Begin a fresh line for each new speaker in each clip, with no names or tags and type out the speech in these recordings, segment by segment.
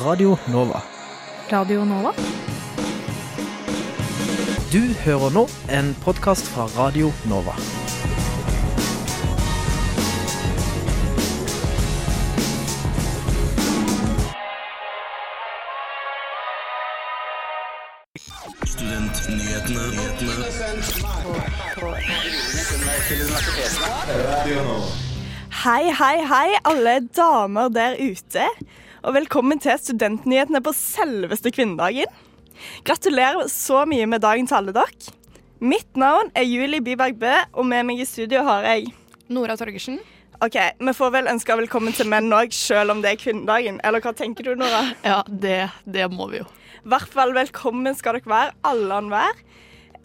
Radio Nova.
Radio Nova?
Du hører nå en podkast fra Radio Nova.
Hei, hei, hei, alle damer der ute. Og velkommen til Studentnyhetene på selveste kvinnedagen. Gratulerer så mye med dagen til alle dere. Mitt navn er Julie Byberg Bø, og med meg i studio har jeg
Nora Torgersen.
OK, vi får vel ønske velkommen til menn òg, selv om det er kvinnedagen. Eller hva tenker du, Nora?
Ja, det, det må vi jo.
I hvert fall velkommen skal dere være, alle og enhver.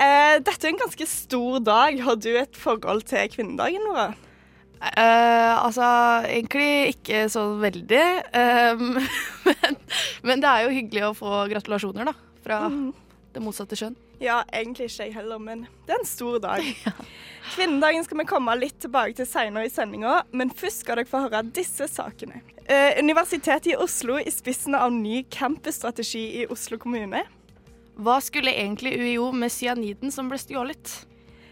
Eh, dette er en ganske stor dag. Har du et forhold til kvinnedagen, Nora?
Eh, altså, egentlig ikke så veldig. Um, men, men det er jo hyggelig å få gratulasjoner, da. Fra det motsatte kjønn.
Ja, egentlig ikke jeg heller, men det er en stor dag. Kvinnedagen skal vi komme litt tilbake til senere i sendinga, men først skal dere få høre disse sakene. Uh, Universitetet i Oslo i spissen av ny campusstrategi i Oslo kommune.
Hva skulle egentlig UiO med cyaniden som ble stjålet?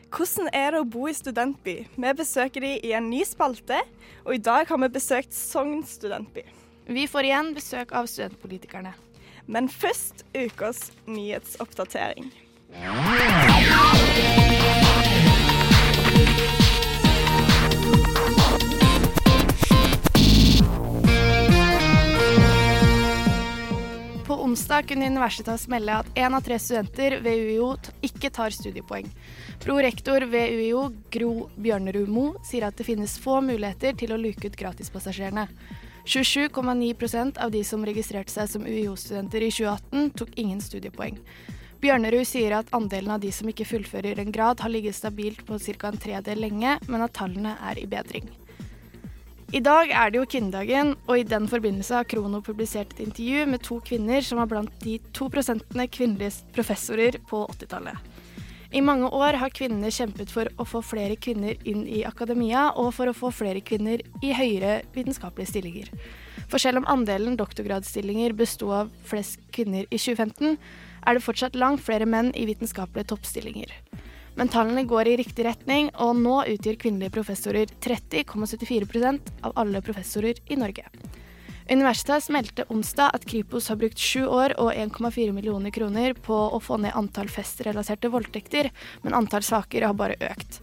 Hvordan er det å bo i studentby? Vi besøker de i en ny spalte, og i dag har vi besøkt Sogn studentby.
Vi får igjen besøk av studentpolitikerne.
Men først ukas nyhetsoppdatering.
Onsdag kunne Universitas melde at én av tre studenter ved UiO ikke tar studiepoeng. Prorektor ved UiO, Gro Bjørnerud Mo, sier at det finnes få muligheter til å luke ut gratispassasjerene. 27,9 av de som registrerte seg som UiO-studenter i 2018, tok ingen studiepoeng. Bjørnerud sier at andelen av de som ikke fullfører en grad, har ligget stabilt på ca. en tredel lenge, men at tallene er i bedring. I dag er det jo kvinnedagen, og i den forbindelse har Krono publisert et intervju med to kvinner som var blant de to prosentene kvinnelige professorer på 80-tallet. I mange år har kvinnene kjempet for å få flere kvinner inn i akademia, og for å få flere kvinner i høyere vitenskapelige stillinger. For selv om andelen doktorgradsstillinger besto av flest kvinner i 2015, er det fortsatt langt flere menn i vitenskapelige toppstillinger. Men tallene går i riktig retning, og nå utgjør kvinnelige professorer 30,74% av alle professorer i Norge. Universitas meldte onsdag at Kripos har brukt sju år og 1,4 millioner kroner på å få ned antall festrelaterte voldtekter, men antall saker har bare økt.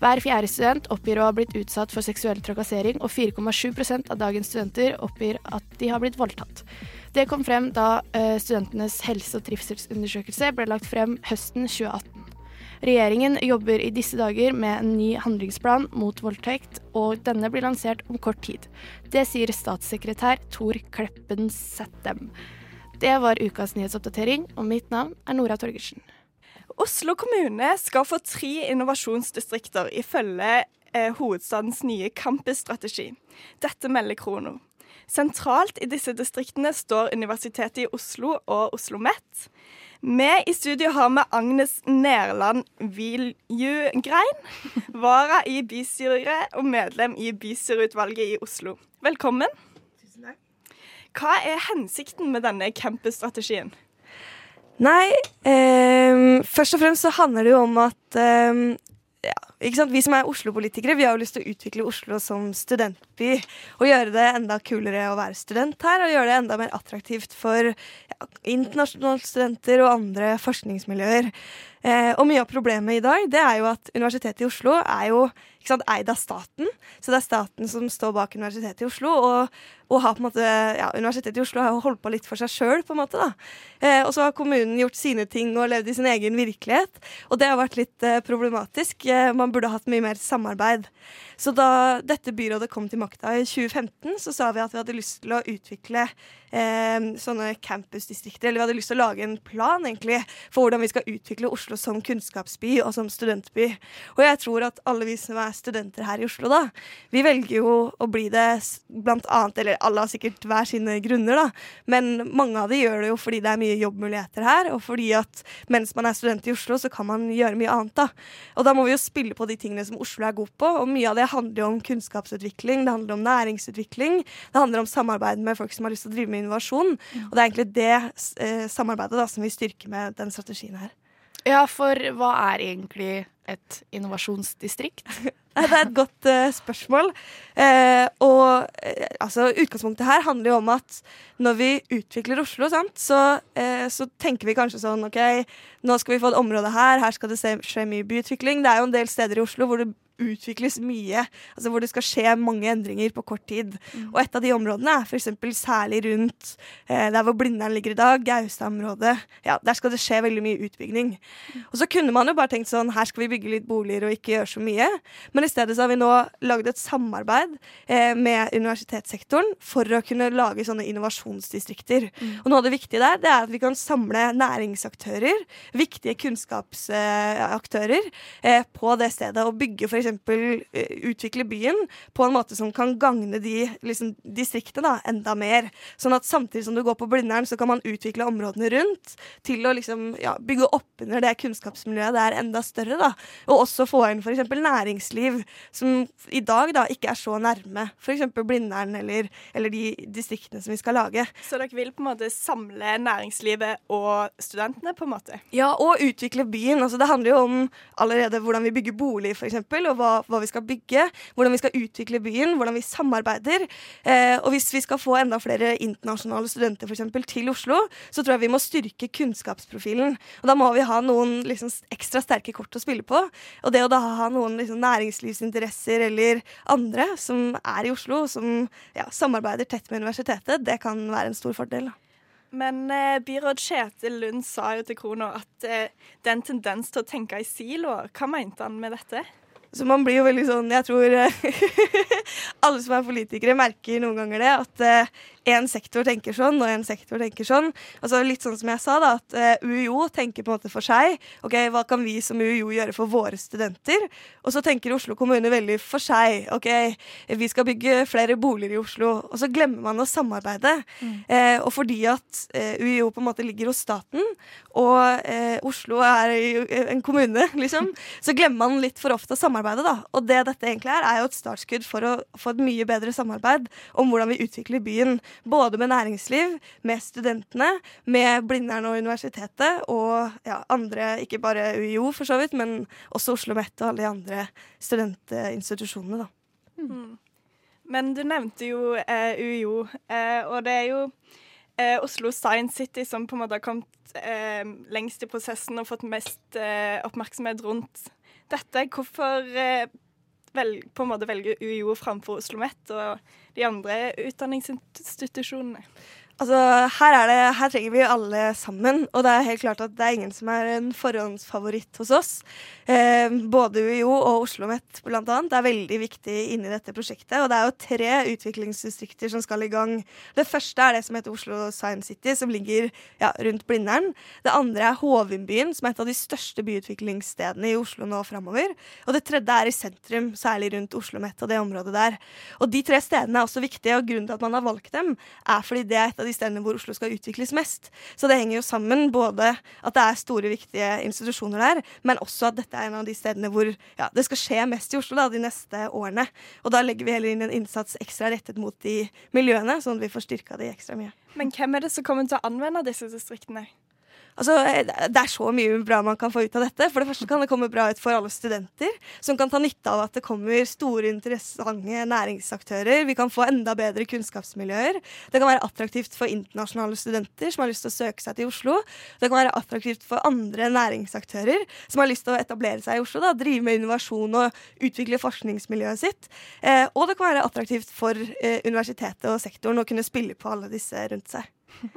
Hver fjerde student oppgir å ha blitt utsatt for seksuell trakassering, og 4,7% av dagens studenter oppgir at de har blitt voldtatt. Det kom frem da eh, studentenes helse- og trivselsundersøkelse ble lagt frem høsten 2018. Regjeringen jobber i disse dager med en ny handlingsplan mot voldtekt, og denne blir lansert om kort tid. Det sier statssekretær Tor Kleppen Settem. Det var ukas nyhetsoppdatering, og mitt navn er Nora Torgersen.
Oslo kommune skal få tre innovasjonsdistrikter ifølge eh, hovedstadens nye campusstrategi. Dette melder Krono. Sentralt i disse distriktene står Universitetet i Oslo og Oslo OsloMet. Med i studio har vi Agnes Nærland Viljugrein, vara i bystyret og medlem i bystyreutvalget i Oslo. Velkommen. Tusen takk. Hva er hensikten med denne campusstrategien?
Nei, eh, først og fremst så handler det jo om at ehm, ja? Vi som er Oslo-politikere, vi har jo lyst til å utvikle Oslo som studentby. Og gjøre det enda kulere å være student her, og gjøre det enda mer attraktivt for ja, internasjonale studenter og andre forskningsmiljøer. Eh, og mye av problemet i dag det er jo at Universitetet i Oslo er jo ikke sant, eid av staten. Så det er staten som står bak Universitetet i Oslo. Og, og har på en måte, ja, Universitetet i Oslo har holdt på litt for seg sjøl, på en måte. da. Eh, og så har kommunen gjort sine ting og levd i sin egen virkelighet. Og det har vært litt eh, problematisk. Eh, man burde hatt mye mer samarbeid. Så da dette byrådet kom til makta i 2015, så sa vi at vi hadde lyst til å utvikle eh, sånne campusdistrikter. Eller vi hadde lyst til å lage en plan egentlig for hvordan vi skal utvikle Oslo som kunnskapsby og som studentby. Og jeg tror at alle vi som er er studenter her i Oslo, da. Vi velger jo å bli det blant annet, eller alle har sikkert hver sine grunner, da. Men mange av de gjør det jo fordi det er mye jobbmuligheter her, og fordi at mens man er student i Oslo, så kan man gjøre mye annet, da. Og da må vi jo spille på de tingene som Oslo er god på, og mye av det handler jo om kunnskapsutvikling, det handler om næringsutvikling, det handler om samarbeid med folk som har lyst til å drive med innovasjon. Og det er egentlig det eh, samarbeidet da, som vi styrker med den strategien her.
Ja, for hva er egentlig et innovasjonsdistrikt?
det er et godt uh, spørsmål. Uh, og uh, altså, utgangspunktet her handler jo om at når vi utvikler Oslo, sant, så, så, tenker vi kanskje sånn OK, nå skal vi få et område her, her skal det skje mye byutvikling. Det er jo en del steder i Oslo hvor det utvikles mye, altså hvor det skal skje mange endringer på kort tid. Mm. Og et av de områdene er f.eks. særlig rundt eh, der hvor Blindern ligger i dag, Gaustad-området. Ja, der skal det skje veldig mye utbygging. Mm. Og så kunne man jo bare tenkt sånn her skal vi bygge litt boliger og ikke gjøre så mye. Men i stedet så har vi nå lagd et samarbeid eh, med universitetssektoren for å kunne lage sånne innovasjonsdistrikter. Mm. Og noe av det viktige der, det er at vi kan samle næringsaktører, viktige kunnskapsaktører, eh, på det stedet og bygge f.eks uh, utvikle byen på en måte som kan gagne de liksom, distriktene da, enda mer. Sånn at samtidig som du går på Blindern, så kan man utvikle områdene rundt til å liksom, ja, bygge opp under det kunnskapsmiljøet det er enda større. Da. Og også få inn f.eks. næringsliv, som i dag da ikke er så nærme f.eks. Blindern eller, eller de distriktene som vi skal lage.
Så dere vil på en måte samle næringslivet og studentene, på en måte?
Ja, og utvikle byen. Altså, det handler jo om allerede hvordan vi bygger bolig, f.eks., og hva, hva, vi skal bygge, hvordan vi skal utvikle byen, hvordan vi samarbeider. Eh, og hvis vi skal få enda flere internasjonale studenter for eksempel, til Oslo, så tror jeg vi må styrke kunnskapsprofilen. Og da må vi ha noen liksom, ekstra sterke kort å spille på. Og det å da ha noen liksom, næringslivsinteresser eller andre som er i Oslo, som ja, samarbeider tett med universitetet, det kan være en stor fordel. da.
Men eh, byråd Kjetil Lund sa jo til Krono at eh, det er en tendens til å tenke i siloer. Hva mente han med dette?
Så man blir jo veldig sånn Jeg tror alle som er politikere, merker noen ganger det. At én sektor tenker sånn, og én sektor tenker sånn. Altså Litt sånn som jeg sa, da, at eh, UiO tenker på en måte for seg. Ok, Hva kan vi som UiO gjøre for våre studenter? Og så tenker Oslo kommune veldig for seg. Ok, vi skal bygge flere boliger i Oslo. Og så glemmer man å samarbeide. Mm. Eh, og fordi at UiO på en måte ligger hos staten, og Oslo er en kommune, liksom, så glemmer man litt for ofte å samarbeide. da. Og det dette egentlig er, er jo et startskudd for å få et mye bedre samarbeid om hvordan vi utvikler byen. Både med næringsliv, med studentene, med Blindern og universitetet og ja, andre, ikke bare UiO for så vidt, men også Oslo OsloMet og alle de andre studentinstitusjonene. da. Mm.
Men du nevnte jo eh, UiO, eh, og det er jo eh, Oslo Science City som på en måte har kommet eh, lengst i prosessen og fått mest eh, oppmerksomhet rundt dette. Hvorfor eh, på en måte velger UiO framfor Oslo OsloMet og de andre utdanningsinstitusjonene?
Altså, her, det, her, trenger vi alle sammen, og det er helt klart at det er ingen som er en forhåndsfavoritt hos oss. Eh, både UiO og Oslo OsloMet annet er veldig viktig inni dette prosjektet. Og det er jo tre utviklingsdistrikter som skal i gang. Det første er det som heter Oslo Science City, som ligger ja, rundt Blindern. Det andre er Hovinbyen, som er et av de største byutviklingsstedene i Oslo nå framover. Og det tredje er i sentrum, særlig rundt Oslo OsloMet og det området der. Og de tre stedene er også viktige, og grunnen til at man har valgt dem, er fordi det er et av de stedene hvor Oslo skal utvikles mest. Så det henger jo sammen både at det er store, viktige institusjoner der, men også at dette er en av de stedene hvor ja, det skal skje mest i Oslo da, de neste årene. Og da legger vi heller inn en innsats ekstra rettet mot de miljøene, sånn at vi får styrka de ekstra mye.
Men hvem er det som kommer til å anvende disse distriktene?
Altså, eh, det er så mye bra man kan få ut av dette. For det første kan det komme bra ut for alle studenter, som kan ta nytte av at det kommer store, interessante næringsaktører. Vi kan få enda bedre kunnskapsmiljøer. Det kan være attraktivt for internasjonale studenter som har lyst til å søke seg til Oslo. Det kan være attraktivt for andre næringsaktører som har lyst til å etablere seg i Oslo. Da, drive med innovasjon og utvikle forskningsmiljøet sitt. Eh, og det kan være attraktivt for eh, universitetet og sektoren å kunne spille på alle disse rundt seg.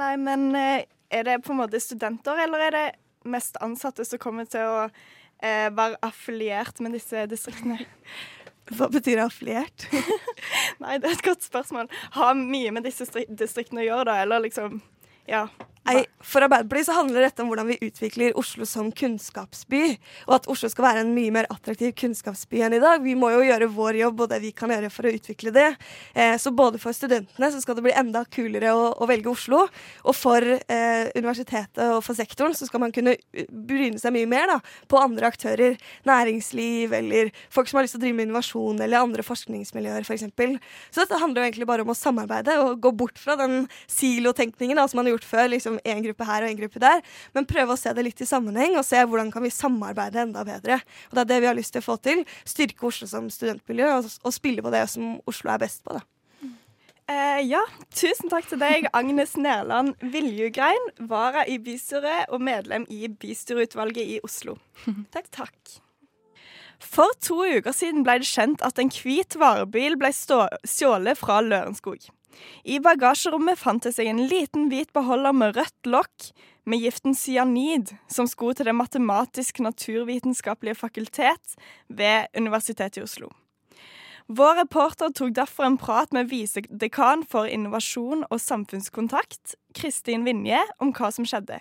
Nei, men eh, er det på en måte studenter, eller er det mest ansatte som kommer til å eh, være affiliert med disse distriktene?
Hva betyr affiliert?
Nei, det er et godt spørsmål. Ha mye med disse distriktene å gjøre, da, eller liksom Ja.
Nei, For Arbeiderpartiet så handler dette om hvordan vi utvikler Oslo som kunnskapsby. Og at Oslo skal være en mye mer attraktiv kunnskapsby enn i dag. Vi må jo gjøre vår jobb og det vi kan gjøre for å utvikle det. Eh, så både for studentene så skal det bli enda kulere å, å velge Oslo. Og for eh, universitetet og for sektoren så skal man kunne bryne seg mye mer da, på andre aktører. Næringsliv eller folk som har lyst til å drive med innovasjon eller andre forskningsmiljøer f.eks. For så dette handler jo egentlig bare om å samarbeide og gå bort fra den silotenkningen som man har gjort før. liksom en gruppe her og en gruppe der, men prøve å se det litt i sammenheng og se hvordan kan vi samarbeide enda bedre. Og Det er det vi har lyst til å få til. Styrke Oslo som studentmiljø og, og spille på det som Oslo er best på. da.
Eh, ja, tusen takk til deg, Agnes Nærland Viljugrein, vara i bystyret og medlem i bystyreutvalget i Oslo. Takk, takk. For to uker siden ble det kjent at en hvit varebil ble stjålet fra Lørenskog. I bagasjerommet fant det seg en liten hvit beholder med rødt lokk med giften cyanid, som skulle til Det matematisk-naturvitenskapelige fakultet ved Universitetet i Oslo. Vår reporter tok derfor en prat med visedekan for innovasjon og samfunnskontakt, Kristin Vinje, om hva som skjedde.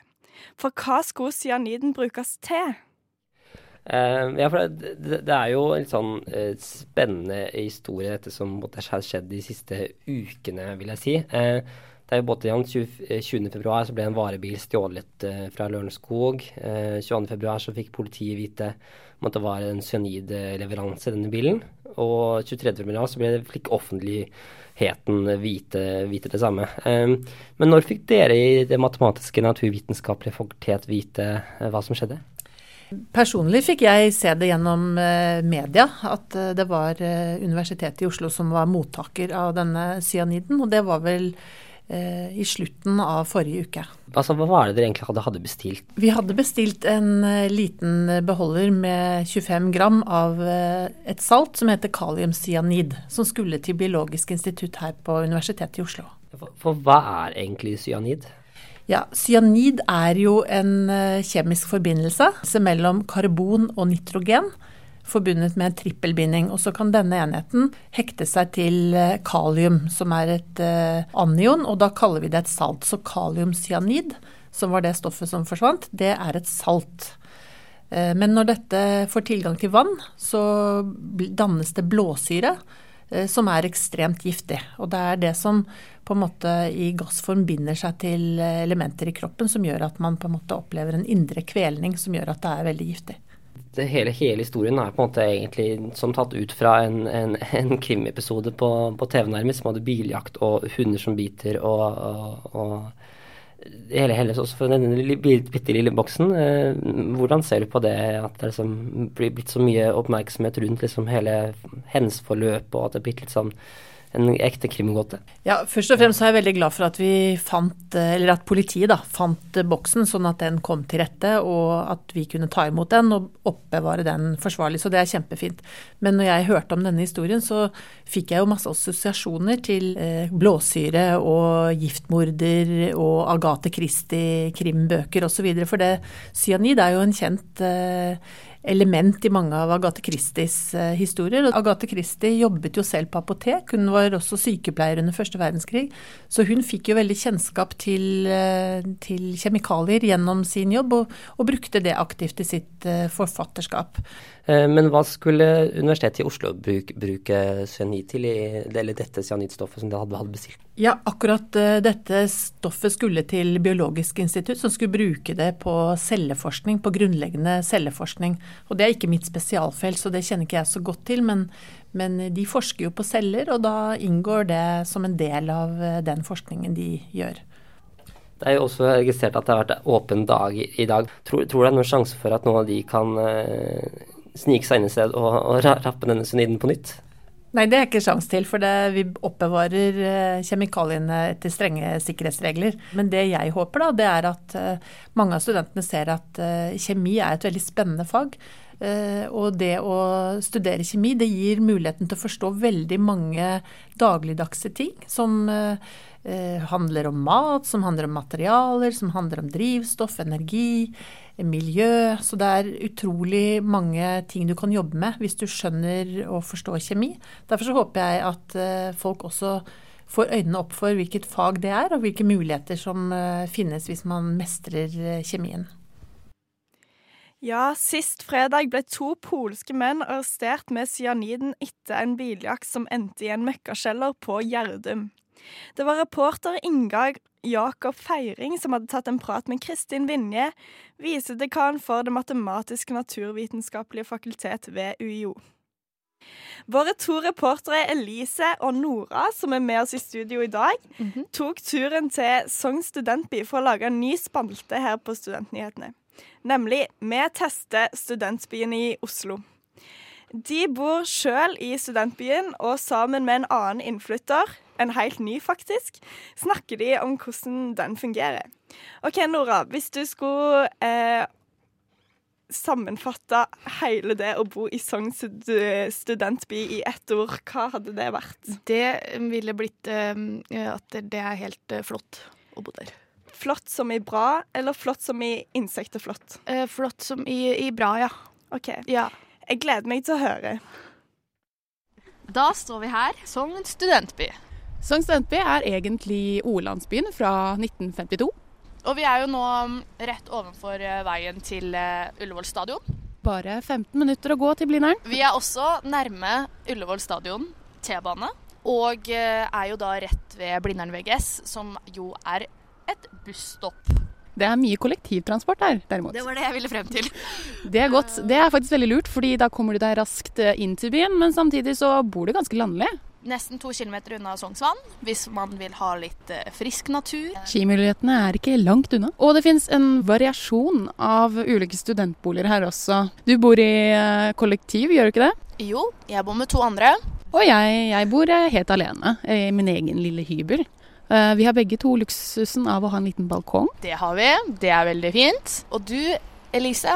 For hva skulle cyaniden brukes til?
Uh, ja, for det, det, er jo en sånn uh, spennende historie, dette som har skjedd de siste ukene, vil jeg si. Uh, det er jo både 20.2 så ble en varebil stjålet fra Lørenskog. 22.2 så fikk politiet vite om at det var en cyanidleveranse i denne bilen. Og 23.2 så ble, fikk offentligheten vite, vite det samme. men når fikk dere i Det matematiske naturvitenskapelige fakultet vite hva som skjedde?
Personlig fikk jeg se det gjennom eh, media, at eh, det var eh, Universitetet i Oslo som var mottaker av denne cyaniden. Og det var vel i slutten av forrige uke.
Altså, Hva var det dere egentlig hadde, hadde bestilt?
Vi hadde bestilt en liten beholder med 25 gram av et salt som heter kaliumcyanid, som skulle til Biologisk institutt her på Universitetet i Oslo.
For, for hva er egentlig cyanid?
Ja, Cyanid er jo en eh, kjemisk forbindelse mellom karbon og nitrogen forbundet med en trippelbinding. Og så kan denne enheten hekte seg til eh, kalium, som er et uh, anion, og da kaller vi det et salt. Så kaliumcyanid, som var det stoffet som forsvant, det er et salt. Men når dette får tilgang til vann, så dannes det blåsyre, som er ekstremt giftig. Og det er det som på en måte i gassform binder seg til elementer i kroppen som gjør at man på en måte opplever en indre kvelning som gjør at det er veldig giftig.
Det hele, hele, historien er på en måte egentlig som tatt ut fra en, en, en krimimepisode på, på TV nærmest, som hadde biljakt og hunder som biter og, og, og hele, hele også for denne bitte lille boksen. Eh, hvordan ser du på det at det liksom blir blitt så mye oppmerksomhet rundt liksom hele forløp og at det er blitt litt sånn en ekte krimgåte.
Ja, først og fremst er jeg veldig glad for at vi fant, eller at politiet da, fant boksen, sånn at den kom til rette, og at vi kunne ta imot den og oppbevare den forsvarlig. Så det er kjempefint. Men når jeg hørte om denne historien, så fikk jeg jo masse assosiasjoner til eh, blåsyre og giftmorder og Agathe Christie-krimbøker osv. For det, cyanid er jo en kjent eh, element i mange av Agathe Christies historier. historier. Agathe Christie jobbet jo selv på apotek, hun var også sykepleier under første verdenskrig. Så hun fikk jo veldig kjennskap til, eh, til kjemikalier gjennom sin jobb, og, og, brukte det aktivt i sitt eh, forfatterskap.
Men hva skulle Universitetet i Oslo bruke, bruke cyanid til, i, eller dette cyanidstoffet som de hadde, hadde bestilt?
Ja, akkurat dette stoffet skulle til Biologisk institutt, som skulle bruke det på celleforskning, på grunnleggende celleforskning. Og det er ikke mitt spesialfelt, så det kjenner ikke jeg så godt til. Men, men de forsker jo på celler, og da inngår det som en del av eh, den forskningen de gjør.
Det er jo også registrert at det har vært åpen dag i dag. Tror, tror du det er noen sjanse for at noen av de kan snike seg inn et sted og, og rappe denne suniden på nytt?
Nei, det er ikke sjans til, for det, vi oppbevarer uh, kjemikaliene etter strenge sikkerhetsregler. Men det jeg håper, da, det er at uh, mange av studentene ser at kjemi er et veldig spennende fag. Eh, og det å studere kjemi, det gir muligheten til å forstå veldig mange dagligdagse ting som eh, handler om mat, som handler om materialer, som handler om drivstoff, energi, miljø. Så det er utrolig mange ting du kan jobbe med hvis du skjønner og forstår kjemi. Derfor så håper jeg at eh, folk også får øynene opp for hvilket fag det er, og hvilke muligheter som eh, finnes hvis man mestrer eh, kjemien.
Ja, sist fredag ble to polske menn arrestert med cyaniden etter en biljakt som endte i en møkkakjeller på Gjerdum. Det var reporter Inga Jakob Feiring som hadde tatt en prat med Kristin Vinje, visedekan for Det matematiske naturvitenskapelige fakultet ved UiO. Våre to reportere Elise og Nora, som er med oss i studio i dag, tok turen til Sogn studentby for å lage en ny spalte her på Studentnyhetene. Nemlig Vi tester studentbyen i Oslo. De bor sjøl i studentbyen, og sammen med en annen innflytter, en helt ny faktisk, snakker de om hvordan den fungerer. OK, Nora, hvis du skulle eh, sammenfatte hele det å bo i Sogn studentby i ett ord, hva hadde det vært?
Det ville blitt eh, at det er helt eh, flott å bo der.
Flott som i bra, eller flott som i insekteflott?
Eh, flott som i, i bra, ja.
OK.
ja.
Jeg gleder meg til å høre.
Da står vi her, Sogn studentby.
Sogn studentby er egentlig ordlandsbyen fra 1952.
Og vi er jo nå rett ovenfor eh, veien til eh, Ullevål stadion.
Bare 15 minutter å gå til Blindern.
Vi er også nærme Ullevål stadion, T-bane. Og eh, er jo da rett ved Blindern VGS, som jo er et busstopp.
Det er mye kollektivtransport her, derimot.
Det var det jeg ville frem til.
Det er godt. Det er faktisk veldig lurt, fordi da kommer du deg raskt inn til byen, men samtidig så bor du ganske landlig.
Nesten to kilometer unna Sognsvann, hvis man vil ha litt eh, frisk natur.
Skimulighetene er ikke langt unna. Og det finnes en variasjon av ulike studentboliger her også. Du bor i eh, kollektiv, gjør du ikke det?
Jo, jeg bor med to andre.
Og jeg, jeg bor eh, helt alene, i min egen lille hybel. Vi har begge to luksusen av å ha en liten balkong.
Det har vi. Det er veldig fint. Og du, Elise,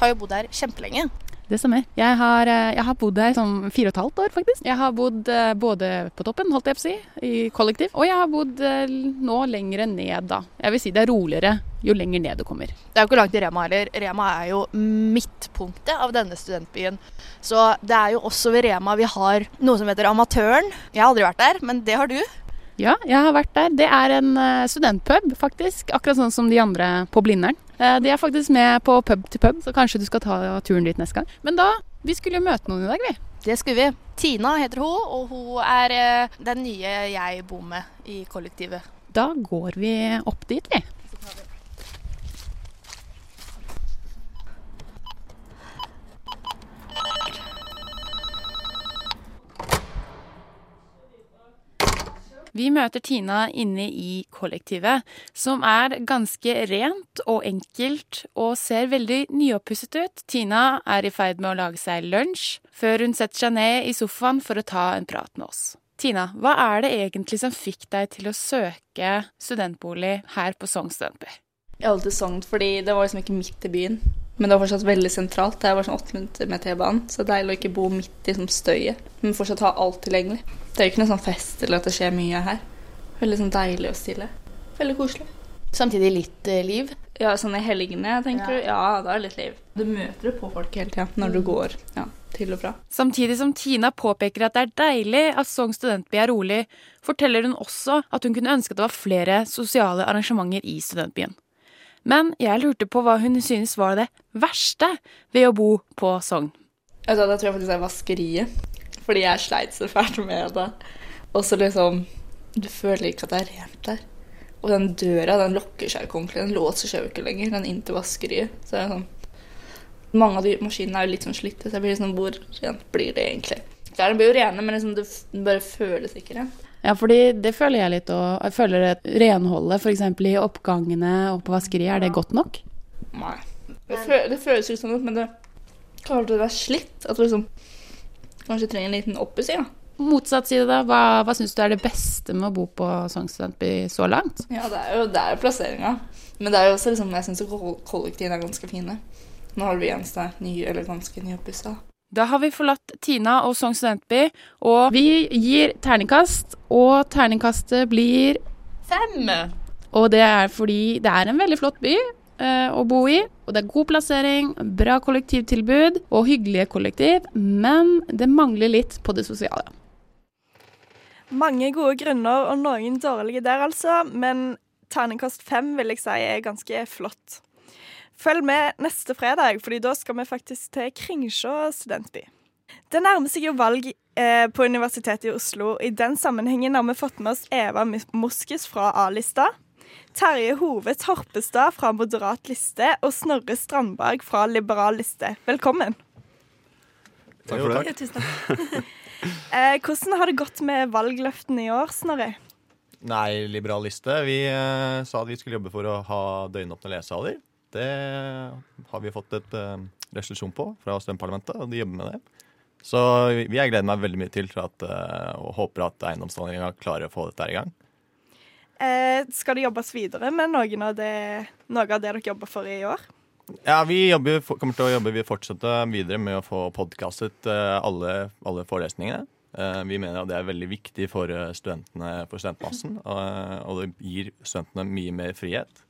har jo bodd her kjempelenge.
Det stemmer. Jeg har, eh, jeg har bodd her som fire og et halvt år, faktisk. Jeg har bodd eh, både på toppen, holdt jeg på å si, i kollektiv, og jeg har bodd eh, nå lengre ned, da. Jeg vil si det er roligere jo lenger ned du kommer.
Det er jo ikke langt til Rema heller. Rema er jo midtpunktet av denne studentbyen. Så det er jo også ved Rema vi har noe som heter Amatøren. Jeg har aldri vært der, men det har du.
Ja, jeg har vært der. Det er en studentpub, faktisk. Akkurat sånn som de andre på Blindern. Eh, De er faktisk med på pub til pub, så kanskje du skal ta turen dit neste gang. Men da, vi skulle jo møte noen i dag, vi.
Det skulle vi. Tina heter hun, og hun er eh, den nye jeg bor med i kollektivet.
Da går vi opp dit, vi. Vi møter Tina inne i kollektivet, som er ganske rent og enkelt og ser veldig nyoppusset ut. Tina er i ferd med å lage seg lunsj, før hun setter seg ned i sofaen for å ta en prat med oss. Tina, hva er det egentlig som fikk deg til å søke studentbolig her på Sogn studentby?
Jeg valgte Sogn fordi det var liksom ikke midt i byen. Men det var fortsatt veldig sentralt. Det er bare sånn åtte minutter med T-banen. Så det er deilig å ikke bo midt i sånn støyet, men fortsatt ha alt tilgjengelig. Det er jo ikke noe sånn fest eller at det skjer mye her. Veldig sånn deilig og stille. Veldig koselig.
Samtidig litt eh, liv.
Ja, sånn i helgene, tenker du? Ja, da er det litt liv. Du møter jo på folk hele tida når du går ja, til og fra.
Samtidig som Tina påpeker at det er deilig at Sogn studentby er rolig, forteller hun også at hun kunne ønske at det var flere sosiale arrangementer i studentbyen. Men jeg lurte på hva hun synes var det verste ved å bo på Sogn.
Altså, da tror jeg faktisk det er vaskeriet. Fordi jeg sleit så fælt med det. Og så liksom Du føler ikke at det er rent der. Og den døra den lukker seg ikke ordentlig. Den låser seg jo ikke lenger, den inn til vaskeriet. Så det er sånn Mange av de maskinene er jo litt sånn slitte, så jeg blir sånn Hvor rent blir det egentlig? Klærne blir jo rene, men liksom, det bare føles ikke rent.
Ja, fordi det føler jeg litt, og jeg føler at renholdet f.eks. i oppgangene og på vaskeriet, er det godt nok?
Nei. Det, fø det føles ut sånn, men det kan alltid være slitt. At du liksom kanskje trenger en liten oppussing. da.
Motsatt side, da. Hva, hva syns du er det beste med å bo på Sogn studentby så langt?
Ja, det er jo der er plasseringa. Men det er jo også liksom, jeg syns kollektivene er ganske fine. Nå har vi eneste ny, eller ganske nyoppussa.
Da har vi forlatt Tina og Sogn studentby, og vi gir terningkast, og terningkastet blir
Fem!
Og det er fordi det er en veldig flott by å bo i, og det er god plassering, bra kollektivtilbud og hyggelige kollektiv, men det mangler litt på det sosiale.
Mange gode grunner og noen dårlige der, altså. Men terningkast fem vil jeg si er ganske flott. Følg med neste fredag, fordi da skal vi faktisk til Kringsjå studentby. Det nærmer seg jo valg eh, på Universitetet i Oslo. I den sammenhengen har vi fått med oss Eva Moskes fra A-lista. Terje Hove Torpestad fra Moderat liste og Snorre Strandberg fra Liberal liste. Velkommen.
Takk for det.
Ja, tusen takk.
Eh, hvordan har det gått med valgløftene i år, Snorre?
Nei, liberal liste. Vi eh, sa at vi skulle jobbe for å ha døgnåpne lesesaler. Det har vi fått et eh, resolusjon på fra studentparlamentet, og de jobber med det. Så vi, jeg gleder meg veldig mye til at, eh, og håper at eiendomsforhandlinga klarer å få dette her i gang.
Eh, skal det jobbes videre med noen av det, noe av det dere jobber for i år?
Ja, vi jobber, kommer til å jobbe, vi fortsetter videre med å få podkastet eh, alle, alle forelesningene. Eh, Vi mener at det er veldig viktig for eh, studentene, for studentmassen, og, det gir studentene mye mer frihet.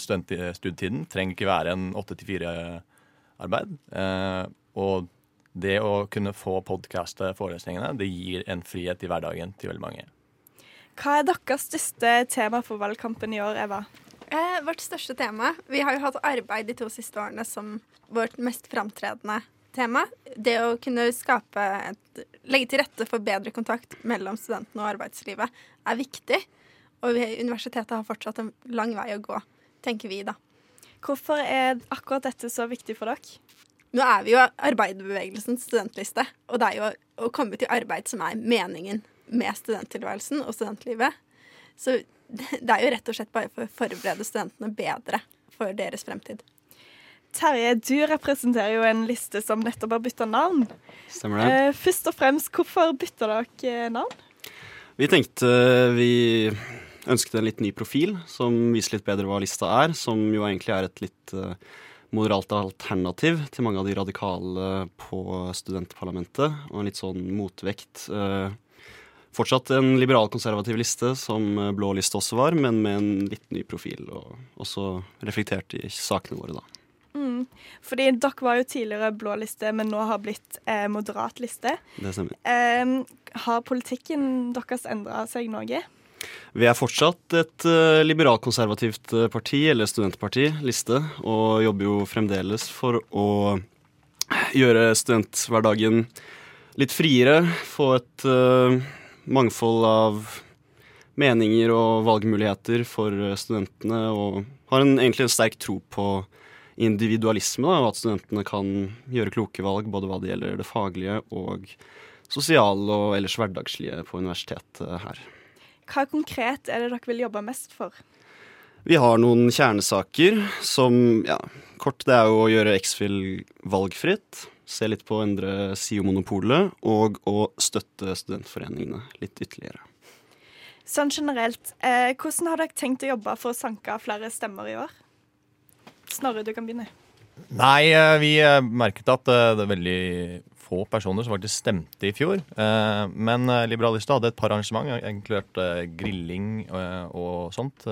Student, studietiden trenger ikke være en åtte til fire-arbeid. Og det å kunne få podkaste forelesningene, det gir en frihet i hverdagen til veldig mange.
Hva er deres største tema for valgkampen i år, Eva?
Eh, vårt største tema Vi har jo hatt arbeid de to siste årene som vårt mest framtredende tema. Det å kunne skape et, legge til rette for bedre kontakt mellom studentene og arbeidslivet er viktig. Og vi, universitetet har fortsatt en lang vei å gå, tenker vi da.
Hvorfor er akkurat dette så viktig for dere?
Nå er vi jo arbeiderbevegelsens studentliste, og det er jo å komme til arbeid som er meningen med studenttilværelsen og studentlivet. Så det er jo rett og slett bare for å forberede studentene bedre for deres fremtid.
Terje, du representerer jo en liste som nettopp har bytta navn.
Stemmer det.
Eh, først og fremst, hvorfor bytta dere eh, navn?
Vi tenkte vi ønsket en litt ny profil som viser litt bedre hva lista er, som jo egentlig er et litt uh, moderalt alternativ til mange av de radikale på studentparlamentet, og en litt sånn motvekt. Fortsatt en liberal-konservativ liste, som blå liste også var, men med en litt ny profil, og også reflektert i sakene våre, da.
Mm. Fordi dere var jo tidligere blå liste, men nå har blitt eh, moderat liste.
Det stemmer.
Eh, har politikken deres endra seg noe?
Vi er fortsatt et uh, liberalkonservativt parti, eller studentparti, liste, og jobber jo fremdeles for å gjøre studenthverdagen litt friere. Få et uh, mangfold av meninger og valgmuligheter for studentene, og har en, egentlig en sterk tro på individualisme, da, og at studentene kan gjøre kloke valg både hva det gjelder det faglige og sosiale og ellers hverdagslige på universitetet her.
Hva konkret er det dere vil jobbe mest for?
Vi har noen kjernesaker som, ja, kort det er jo å gjøre X-Fill valgfritt. Se litt på å endre SIO-monopolet, og å støtte studentforeningene litt ytterligere.
Sånn generelt, eh, hvordan har dere tenkt å jobbe for å sanke flere stemmer i år? Snorre, du kan begynne.
Nei, vi merket at det er veldig få personer som faktisk stemte i fjor. Men Liberalista hadde et par arrangement, inkludert grilling og sånt.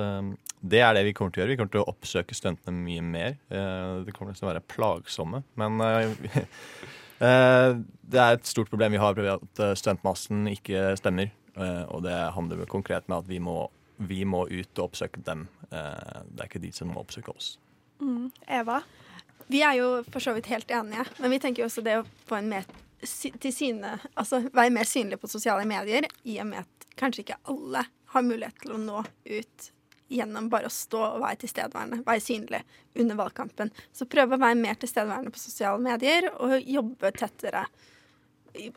Det er det vi kommer til å gjøre. Vi kommer til å oppsøke studentene mye mer. Det kommer til å være plagsomme. Men det er et stort problem vi har, at studentmassen ikke stemmer. Og det handler konkret med at vi må, vi må ut og oppsøke dem. Det er ikke de som må oppsøke oss.
Mm. Eva?
Vi er jo for så vidt helt enige, men vi tenker jo også det å få en mer til syne, altså være mer synlig på sosiale medier, i og med at kanskje ikke alle har mulighet til å nå ut gjennom bare å stå og være tilstedeværende, være synlig under valgkampen. Så prøve å være mer tilstedeværende på sosiale medier og jobbe tettere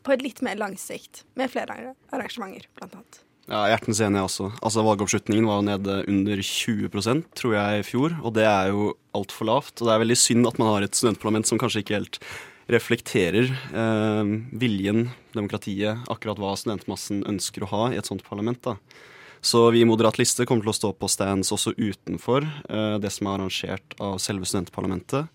på et litt mer lang sikt med flere arrangementer, blant annet.
Ja, hjertens enig også. Altså Valgoppslutningen var jo nede under 20% tror jeg, i fjor. Og det er jo altfor lavt. Og det er veldig synd at man har et studentparlament som kanskje ikke helt reflekterer eh, viljen, demokratiet, akkurat hva studentmassen ønsker å ha i et sånt parlament. da. Så vi i Moderat liste kommer til å stå på stands også utenfor eh, det som er arrangert av selve studentparlamentet.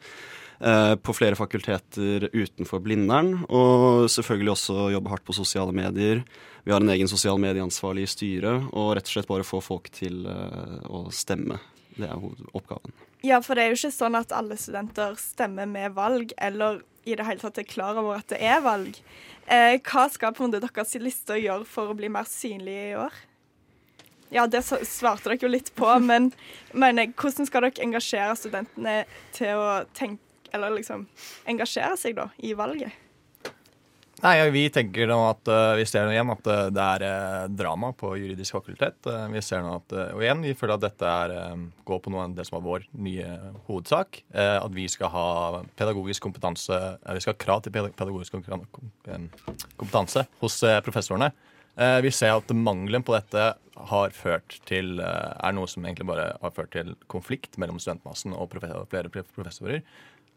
Eh, på flere fakulteter utenfor Blindern, og selvfølgelig også jobbe hardt på sosiale medier. Vi har en egen sosial medieansvarlig i styret, og rett og slett bare få folk til uh, å stemme. Det er oppgaven.
Ja, for det er jo ikke sånn at alle studenter stemmer med valg, eller i det hele tatt er klar over at det er valg. Eh, hva skal på en måte deres lister gjøre for å bli mer synlige i år? Ja, det svarte dere jo litt på, men mener, hvordan skal dere engasjere studentene til å tenke, eller liksom engasjere seg da, i valget?
Nei, Vi tenker nå at uh, vi ser nå igjen at eh, det er uh, drama på juridisk fakultet. Uh, vi ser nå at, Og igjen, vi føler at dette er, går på noe av det som er vår nye hovedsak. at vi skal ha pedagogisk kompetanse Vi skal ha krav til pedagogisk kom- kom- kompetanse hos professorene. Vi ser at mangelen på dette har ført til er noe som egentlig bare har ført til konflikt mellom studentmassen og og flere professorer.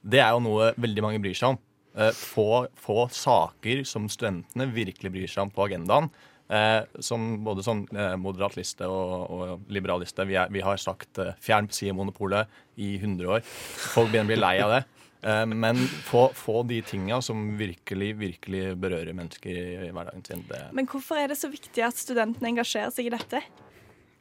Det er jo noe veldig mange bryr seg om. Eh, få, få saker som studentene virkelig bryr seg om på agendaen. Eh, som både sånn eh, moderat liste og, og liberal liste. Vi, er, vi har sagt eh, fjern monopolet i 100 år. Folk begynner å bli lei av det. Eh, men få, få de tinga som virkelig, virkelig berører mennesker i hverdagen sin. Det,
Men hvorfor er det så viktig at studentene engasjerer seg i dette?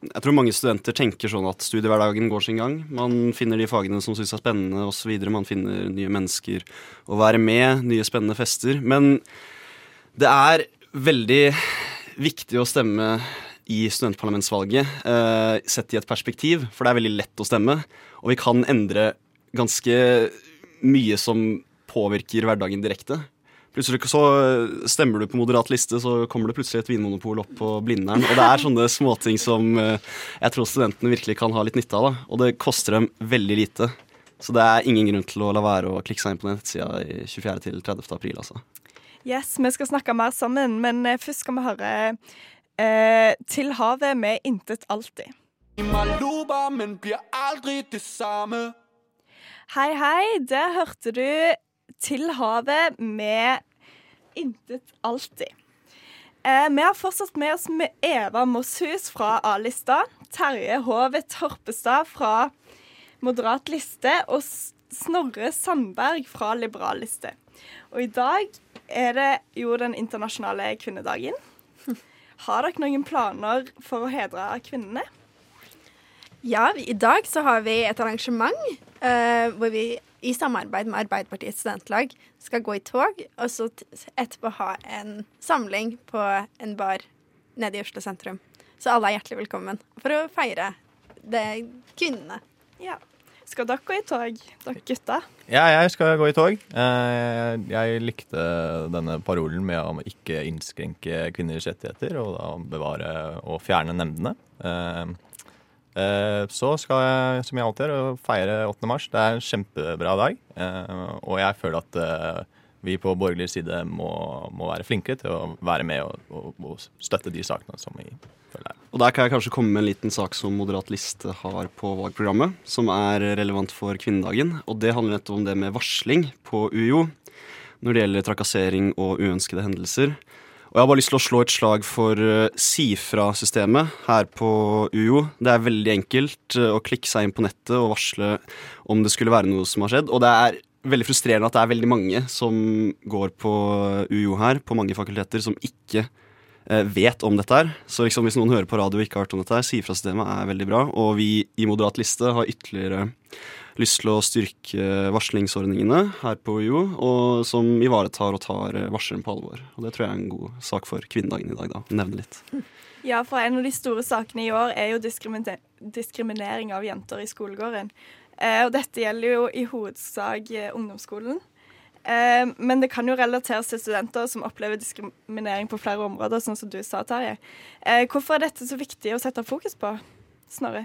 Jeg tror mange studenter tenker sånn at studiehverdagen går sin gang. Man finner de fagene som syns er spennende osv. Man finner nye mennesker å være med, nye spennende fester. Men det er veldig viktig å stemme i studentparlamentsvalget eh, sett i et perspektiv, for det er veldig lett å stemme. Og vi kan endre ganske mye som påvirker hverdagen direkte. Plutselig så stemmer du på moderat liste, så kommer det plutselig et vinmonopol opp på Blindern. Og det er sånne småting som eh, jeg tror studentene virkelig kan ha litt nytte av. Da. Og det koster dem veldig lite. Så det er ingen grunn til å la være å klikke seg inn på nettsida i 24. til 30. april, altså.
Yes, vi skal snakke mer sammen, men eh, først skal vi høre eh, Til havet med Intet alltid.
men blir aldri det samme.
Hei, hei. Der hørte du Til havet med Intet alltid. Eh, vi har fortsatt med oss med Eva Mosshus fra A-lista, Terje Hove Torpestad fra Moderat liste og Snorre Sandberg fra Liberal liste. Og i dag er det jo den internasjonale kvinnedagen. Har dere noen planer for å hedre kvinnene?
Ja, vi, i dag så har vi et arrangement eh, hvor vi i samarbeid med Arbeiderpartiets studentlag skal gå i tog, og så etterpå ha en samling på en bar nede i Oslo sentrum. Så alle er hjertelig velkommen for å feire det kvinnene.
Ja. Skal dere gå i tog, dere gutta?
Ja, jeg skal gå i tog. Eh, Jeg likte denne parolen med å ikke innskrenke kvinners rettigheter og da bevare og fjerne nemndene. Eh, Så skal jeg, som jeg alltid gjør, feire 8. mars. Det er en kjempebra dag. eh, Og jeg føler at eh, vi på borgerlig side må, må være flinkere til å være med og, og, og støtte de sakene som vi føler er
Og der kan jeg kanskje komme med en liten sak som Moderat liste har på valgprogrammet, som er relevant for kvinnedagen. Og det handler nettopp om det med varsling på UiO når det gjelder trakassering og uønskede hendelser. Og jeg har bare lyst til å slå et slag for eh, Sifra-systemet her på UiO. Det er veldig enkelt eh, å klikke seg inn på nettet og varsle om det skulle være noe som har skjedd. Og det er veldig frustrerende at det er veldig mange som går på UiO her, på mange fakulteter, som ikke eh, vet om dette her. Så liksom hvis noen hører på radio og ikke har hørt om dette her, Sifra-systemet er veldig bra. Og vi i Moderat liste har ytterligere lyst til å styrke varslingsordningene her på UiO, og som ivaretar og tar eh, varsleren på alvor. Og det tror jeg er en god sak for kvinnedagen i dag, da. Nevne litt.
Ja, for en av de store sakene i år er jo diskrimine diskriminering av jenter i skolegården. Eh, og dette gjelder jo i hovedsak eh, ungdomsskolen. Men det kan jo relateres til studenter som opplever diskriminering på flere områder, sånn som du sa, Terje. Hvorfor er dette så viktig å sette fokus på, Snorre?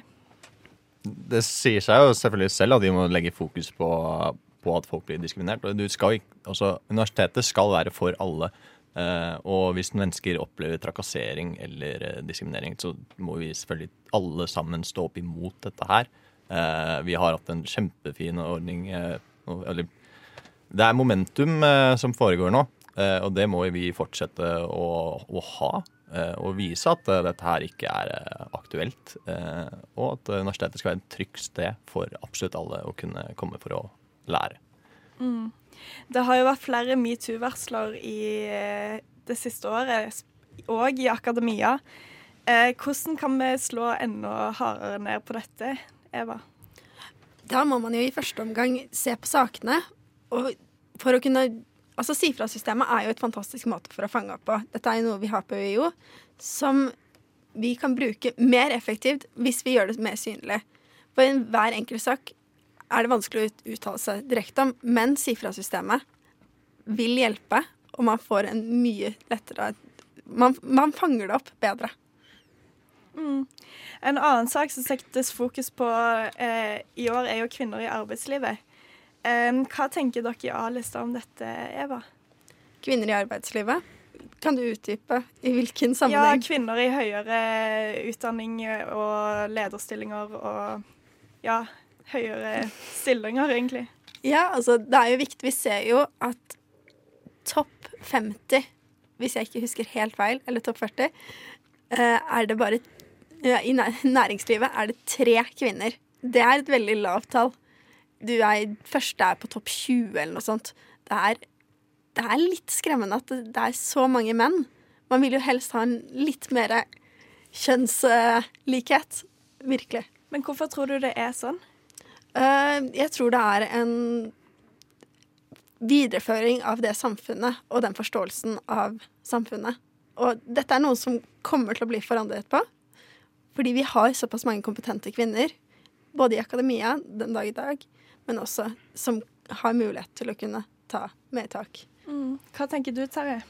Det sier seg jo selvfølgelig selv at vi må legge fokus på, på at folk blir diskriminert. Skal, altså, universitetet skal være for alle. Eh, og hvis mennesker opplever trakassering eller eh, diskriminering, så må vi selvfølgelig alle sammen stå opp imot dette her. Eh, vi har hatt en kjempefin ordning eller, Det er momentum som foregår nå, og det må vi fortsette å, å ha. Eh, og vise at eh, dette her ikke er eh, aktuelt. eh, og at eh, universitetet skal være et trygt sted for absolutt alle å kunne komme for å lære.
Mm. Det har jo vært flere metoo-varsler i eh, det siste året, og i akademia. Eh, hvordan kan vi slå enda hardere ned på dette, Eva?
Da må man jo i første omgang se på sakene og for å kunne Altså Si-fra-systemet er jo et fantastisk måte for å fange opp på. Dette er jo noe vi har på UiO som vi kan bruke mer effektivt hvis vi gjør det mer synlig. For i hver enkelt sak er det vanskelig å uttale seg direkte om, men Si-fra-systemet vil hjelpe, og man får en mye lettere Man, man fanger det opp bedre.
Mm. En annen sak som settes fokus på eh, i år, er jo kvinner i arbeidslivet. Hva tenker dere i A-lista om dette, Eva?
Kvinner i arbeidslivet. Kan du utdype i hvilken sammenheng?
Ja, kvinner i høyere utdanning og lederstillinger og ja, høyere stillinger, egentlig.
Ja, altså det er jo viktig. Vi ser jo at topp 50, hvis jeg ikke husker helt feil, eller topp 40, eh, er det bare I næringslivet er det tre kvinner. Det er et veldig lavt tall. Du er første er på topp 20 eller noe sånt. Det er, det er litt skremmende at det, det er så mange menn. Man vil jo helst ha en litt mer kjønnslikhet. Virkelig.
Men hvorfor tror du det er sånn?
Uh, jeg tror det er en videreføring av det samfunnet og den forståelsen av samfunnet. Og dette er noe som kommer til å bli forandret på. Fordi vi har såpass mange kompetente kvinner, både i akademia den dag i dag, men også som har mulighet til å kunne ta mer tak.
Mm. Hva tenker du, Terje?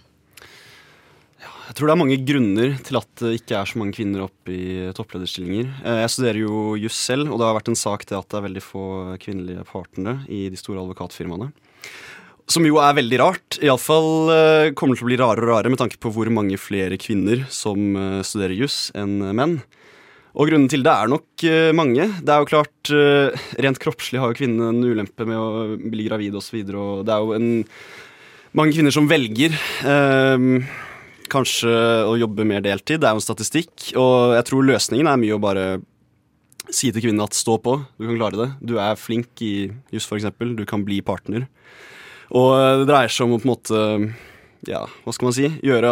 Jeg tror det er mange grunner til at det ikke er så mange kvinner oppe i topplederstillinger. Eh, Jeg studerer jo juss selv, og det har vært en sak til at det er veldig få kvinnelige partnere i de store advokatfirmaene. Som jo er veldig rart. Iallfall uh, kommer det til å bli rarere og rarere med tanke på hvor mange flere kvinner som eh, studerer juss enn menn. Og grunnen til det er nok eh, mange. Det er jo klart, eh, Rent kroppslig har jo kvinnene en ulempe med å bli gravid osv. Og, så og det er jo en, mange kvinner som velger eh, kanskje å jobbe mer deltid. Det er jo en statistikk. Og jeg tror løsningen er mye å bare si til kvinnen at stå på, du kan klare det. Du er flink i juss, f.eks. Du kan bli partner. Og det dreier seg om å på en måte Ja, hva skal man si? Gjøre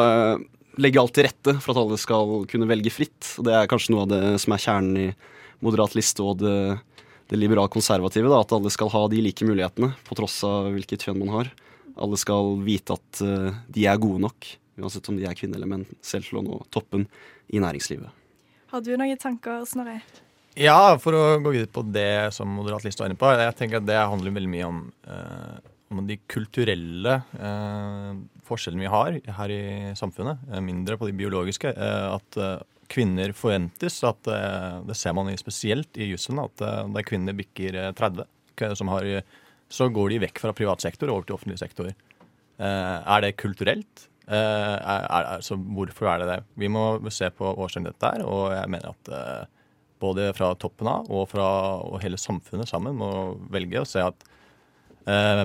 Legge alt til rette for at alle skal kunne velge fritt. Det er kanskje noe av det som er kjernen i moderat liste og det, det liberal-konservative. At alle skal ha de like mulighetene på tross av hvilket kjønn man har. Alle skal vite at eh, de er gode nok, uansett om de er kvinner eller menn, selv til å nå toppen i næringslivet.
Har du noen tanker, Snorre?
Ja, for å gå videre på det som Moderat Liste var inne på. Jeg tenker at Det handler veldig mye om, eh, om de kulturelle eh, forskjellene vi har her i samfunnet. Eh, mindre på de biologiske. Eh, at eh, kvinner forventes at Det ser man spesielt i jussen. At der kvinner bikker eh, 30, som har, så går de vekk fra privat sektor over til offentlig sektor. Er det kulturelt? Er, er, så hvorfor er det det? Vi må se på årsaken til dette her, og jeg mener at både fra toppen av og fra og hele samfunnet sammen må velge å se at eh,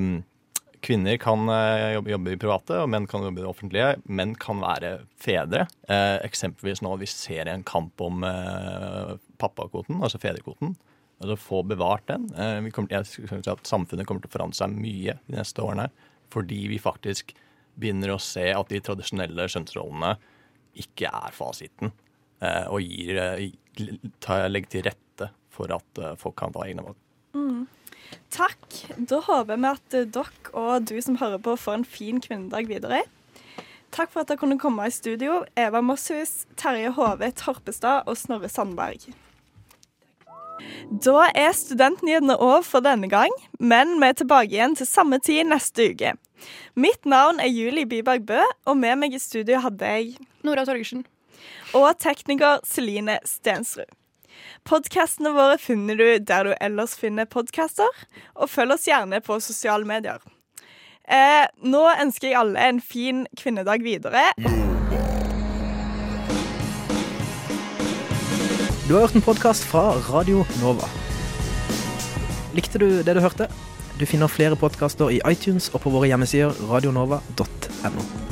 kvinner kan eh, jobbe, jobbe i private, og menn kan jobbe i det offentlige. Menn kan være fedre. Eh, eksempelvis nå vi ser en kamp om eh, pappakvoten, altså fedrekvoten. Altså få bevart den. Eh, kommer, jeg synes at Samfunnet kommer til å forandre seg mye de neste årene fordi vi faktisk begynner å se at de tradisjonelle kjønnsrollene ikke er fasiten. eh, og gir, eh, legger til rette for at folk kan ta egne valg.
Mm. Takk. Da håper vi at dere og du som hører på, får en fin kvinnedag videre. Takk for at dere kunne komme i studio, Eva Mosshus, Terje Hove Torpestad og Snorre Sandberg. Da er studentnyhetene over for denne gang, men vi er tilbake igjen til samme tid neste uke. Mitt navn er Julie Byberg Bø, og med meg i studio hadde jeg
Nora Torgersen.
Og tekniker Celine Stensrud. Podkastene våre finner du der du ellers finner podkaster, og følg oss gjerne på sosiale medier. Eh, nå ønsker jeg alle en fin kvinnedag videre.
Du har hørt en podkast fra Radio Nova. Likte du det du hørte? Du finner flere podkaster i iTunes og på våre hjemmesider radionova.no.